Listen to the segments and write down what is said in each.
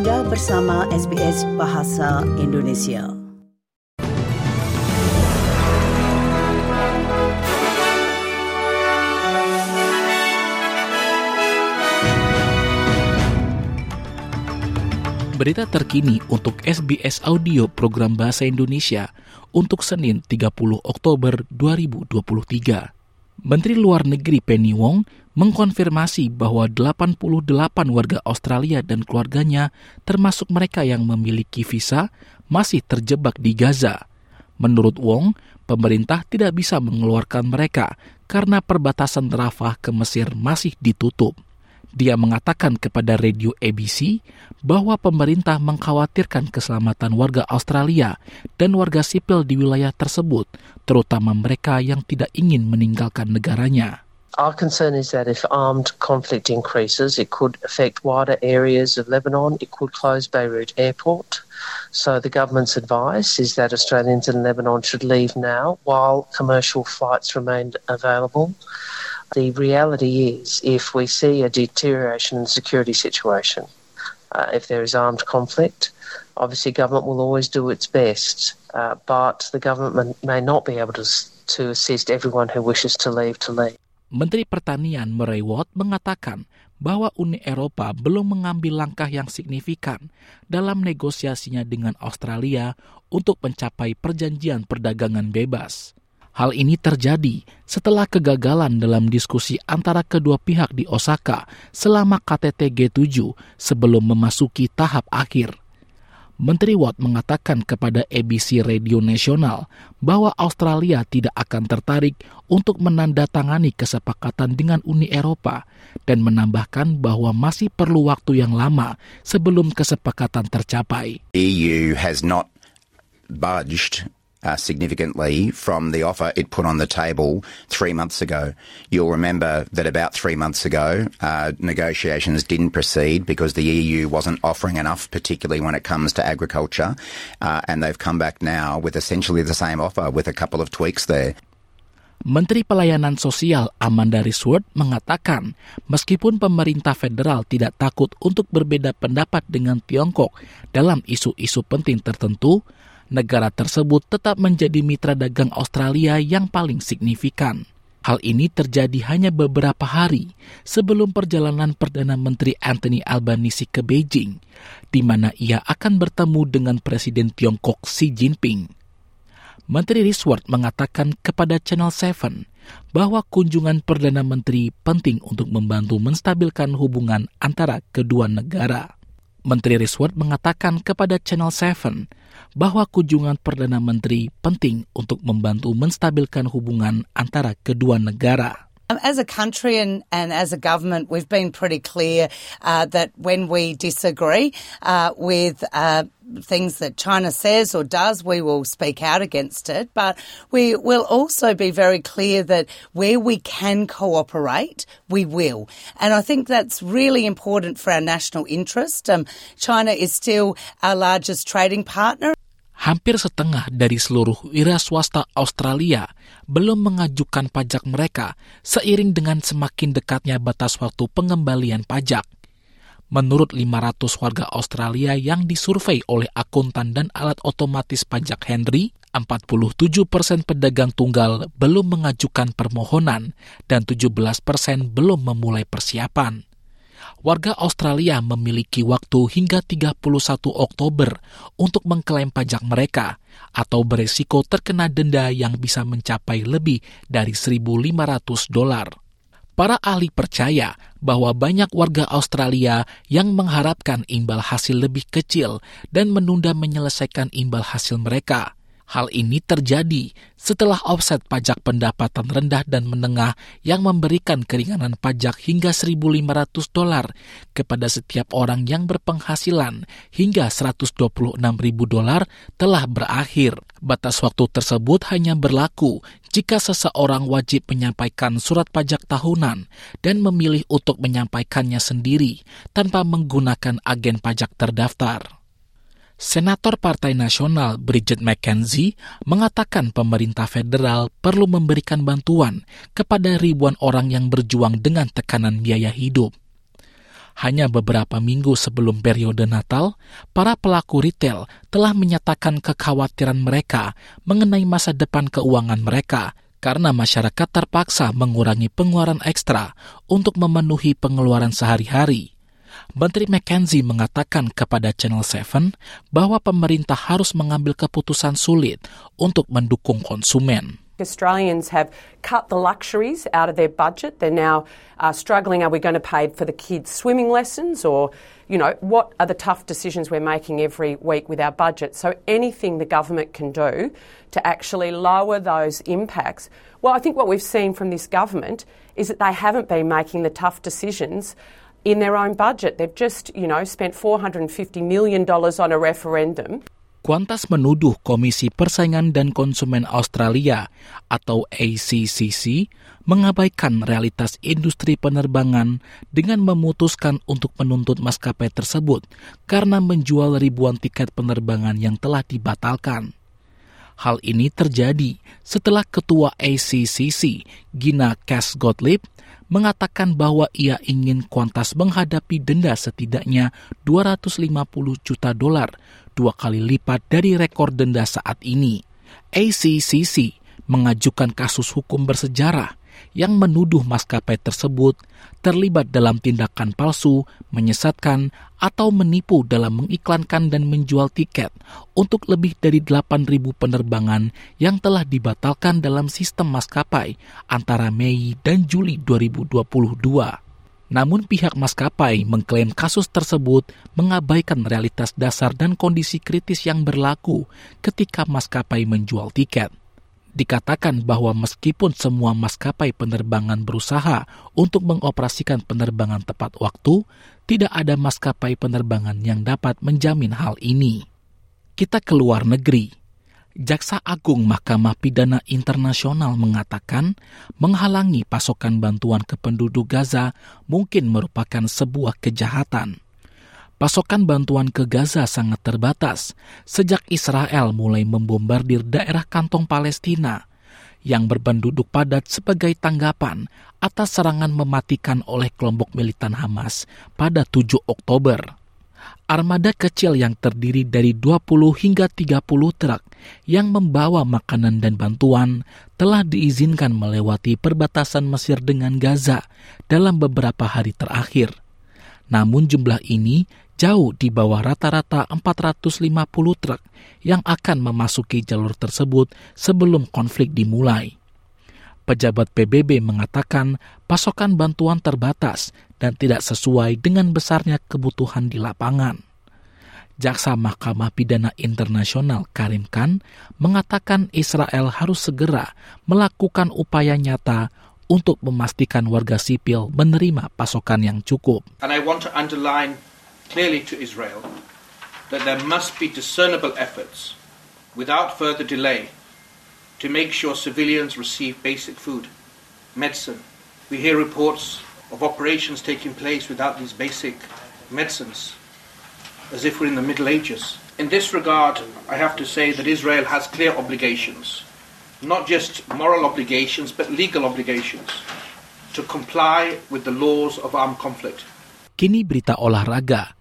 Anda bersama SBS Bahasa Indonesia. Berita terkini untuk SBS Audio program Bahasa Indonesia untuk Senin 30 Oktober 2023. Menteri Luar Negeri Penny Wong mengkonfirmasi bahwa 88 warga Australia dan keluarganya, termasuk mereka yang memiliki visa, masih terjebak di Gaza. Menurut Wong, pemerintah tidak bisa mengeluarkan mereka karena perbatasan Rafah ke Mesir masih ditutup. Dia mengatakan kepada radio ABC bahwa pemerintah mengkhawatirkan keselamatan warga Australia dan warga sipil di wilayah tersebut, terutama mereka yang tidak ingin meninggalkan negaranya. Our concern is that if armed conflict increases, it could affect wider areas of Lebanon. It could close Beirut airport. So the government's advice is that Australians in Lebanon should leave now while commercial flights remain available. The reality is, if we see a deterioration in the security situation, uh, if there is armed conflict, obviously government will always do its best, uh, but the government may not be able to, to assist everyone who wishes to leave to leave. Menteri Pertanian Murray Watt mengatakan bahwa Uni Eropa belum mengambil langkah yang signifikan dalam negosiasinya dengan Australia untuk mencapai perjanjian perdagangan bebas. Hal ini terjadi setelah kegagalan dalam diskusi antara kedua pihak di Osaka selama KTT G7 sebelum memasuki tahap akhir. Menteri Watt mengatakan kepada ABC Radio Nasional bahwa Australia tidak akan tertarik untuk menandatangani kesepakatan dengan Uni Eropa dan menambahkan bahwa masih perlu waktu yang lama sebelum kesepakatan tercapai. EU has not budged uh, significantly from the offer it put on the table three months ago. You'll remember that about three months ago, uh, negotiations didn't proceed because the EU wasn't offering enough, particularly when it comes to agriculture. Uh, and they've come back now with essentially the same offer with a couple of tweaks there. Menteri Pelayanan Sosial Amanda Risworth mengatakan, meskipun pemerintah federal tidak takut untuk berbeda pendapat dengan Tiongkok dalam isu-isu penting tertentu, negara tersebut tetap menjadi mitra dagang Australia yang paling signifikan. Hal ini terjadi hanya beberapa hari sebelum perjalanan Perdana Menteri Anthony Albanese ke Beijing, di mana ia akan bertemu dengan Presiden Tiongkok Xi Jinping. Menteri Risworth mengatakan kepada Channel 7 bahwa kunjungan Perdana Menteri penting untuk membantu menstabilkan hubungan antara kedua negara. Menteri Risworth mengatakan kepada Channel 7 bahwa kunjungan Perdana Menteri penting untuk membantu menstabilkan hubungan antara kedua negara. Um, as a country and, and as a government, we've been pretty clear uh, that when we disagree uh, with uh, things that China says or does, we will speak out against it. But we will also be very clear that where we can cooperate, we will. And I think that's really important for our national interest. Um, China is still our largest trading partner. Hampir setengah dari seluruh wira swasta Australia belum mengajukan pajak mereka seiring dengan semakin dekatnya batas waktu pengembalian pajak. Menurut 500 warga Australia yang disurvei oleh akuntan dan alat otomatis pajak Henry, 47 persen pedagang tunggal belum mengajukan permohonan dan 17 persen belum memulai persiapan warga Australia memiliki waktu hingga 31 Oktober untuk mengklaim pajak mereka atau beresiko terkena denda yang bisa mencapai lebih dari 1.500 dolar. Para ahli percaya bahwa banyak warga Australia yang mengharapkan imbal hasil lebih kecil dan menunda menyelesaikan imbal hasil mereka – Hal ini terjadi setelah offset pajak pendapatan rendah dan menengah yang memberikan keringanan pajak hingga 1.500 dolar kepada setiap orang yang berpenghasilan hingga 126.000 dolar telah berakhir. Batas waktu tersebut hanya berlaku jika seseorang wajib menyampaikan surat pajak tahunan dan memilih untuk menyampaikannya sendiri tanpa menggunakan agen pajak terdaftar. Senator Partai Nasional Bridget McKenzie mengatakan pemerintah federal perlu memberikan bantuan kepada ribuan orang yang berjuang dengan tekanan biaya hidup. Hanya beberapa minggu sebelum periode Natal, para pelaku retail telah menyatakan kekhawatiran mereka mengenai masa depan keuangan mereka karena masyarakat terpaksa mengurangi pengeluaran ekstra untuk memenuhi pengeluaran sehari-hari. Menteri McKenzie mengatakan kepada Channel 7 bahwa pemerintah harus mengambil keputusan sulit untuk mendukung konsumen. Australians have cut the luxuries out of their budget. They're now uh, struggling. Are we going to pay for the kids' swimming lessons? Or, you know, what are the tough decisions we're making every week with our budget? So, anything the government can do to actually lower those impacts. Well, I think what we've seen from this government is that they haven't been making the tough decisions in their own budget. They've just, you know, spent $450 million on a referendum. Qantas menuduh Komisi Persaingan dan Konsumen Australia atau ACCC mengabaikan realitas industri penerbangan dengan memutuskan untuk menuntut maskapai tersebut karena menjual ribuan tiket penerbangan yang telah dibatalkan. Hal ini terjadi setelah Ketua ACCC, Gina Cass Gottlieb, mengatakan bahwa ia ingin Qantas menghadapi denda setidaknya 250 juta dolar, dua kali lipat dari rekor denda saat ini. ACCC mengajukan kasus hukum bersejarah yang menuduh maskapai tersebut terlibat dalam tindakan palsu, menyesatkan, atau menipu dalam mengiklankan dan menjual tiket untuk lebih dari 8.000 penerbangan yang telah dibatalkan dalam sistem maskapai antara Mei dan Juli 2022. Namun pihak maskapai mengklaim kasus tersebut mengabaikan realitas dasar dan kondisi kritis yang berlaku ketika maskapai menjual tiket dikatakan bahwa meskipun semua maskapai penerbangan berusaha untuk mengoperasikan penerbangan tepat waktu, tidak ada maskapai penerbangan yang dapat menjamin hal ini. Kita ke luar negeri. Jaksa Agung Mahkamah Pidana Internasional mengatakan menghalangi pasokan bantuan ke penduduk Gaza mungkin merupakan sebuah kejahatan pasokan bantuan ke Gaza sangat terbatas sejak Israel mulai membombardir daerah kantong Palestina yang berpenduduk padat sebagai tanggapan atas serangan mematikan oleh kelompok militan Hamas pada 7 Oktober. Armada kecil yang terdiri dari 20 hingga 30 truk yang membawa makanan dan bantuan telah diizinkan melewati perbatasan Mesir dengan Gaza dalam beberapa hari terakhir. Namun jumlah ini jauh di bawah rata-rata 450 truk yang akan memasuki jalur tersebut sebelum konflik dimulai. Pejabat PBB mengatakan pasokan bantuan terbatas dan tidak sesuai dengan besarnya kebutuhan di lapangan. Jaksa Mahkamah Pidana Internasional Karim Khan mengatakan Israel harus segera melakukan upaya nyata untuk memastikan warga sipil menerima pasokan yang cukup. And I want to underline clearly to Israel that there must be discernible efforts without further delay to make sure civilians receive basic food, medicine. We hear reports of operations taking place without these basic medicines, as if we're in the Middle Ages. In this regard, I have to say that Israel has clear obligations, not just moral obligations, but legal obligations, to comply with the laws of armed conflict. Kini berita olahraga.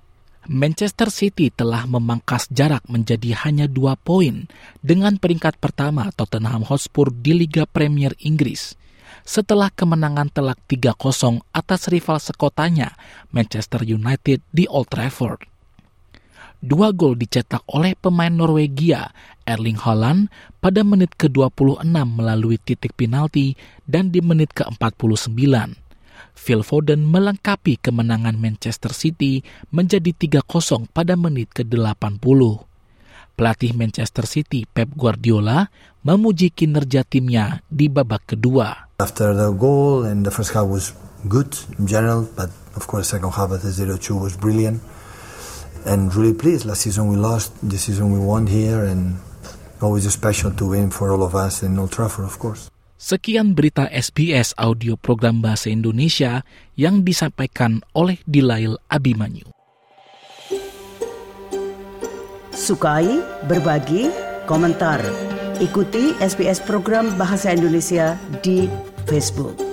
Manchester City telah memangkas jarak menjadi hanya dua poin dengan peringkat pertama Tottenham Hotspur di Liga Premier Inggris setelah kemenangan telak 3-0 atas rival sekotanya Manchester United di Old Trafford. Dua gol dicetak oleh pemain Norwegia Erling Haaland pada menit ke-26 melalui titik penalti dan di menit ke-49. Phil Foden melengkapi kemenangan Manchester City menjadi 3-0 pada menit ke-80. Pelatih Manchester City Pep Guardiola memuji kinerja timnya di babak kedua. After the goal and the first half was good in general, but of course second half at the 0-2 was brilliant. And really pleased. Last season we lost, this season we won here and always special to win for all of us in Old Trafford of course. Sekian berita SBS audio program Bahasa Indonesia yang disampaikan oleh Dilail Abimanyu. Sukai, berbagi, komentar. Ikuti SBS program Bahasa Indonesia di Facebook.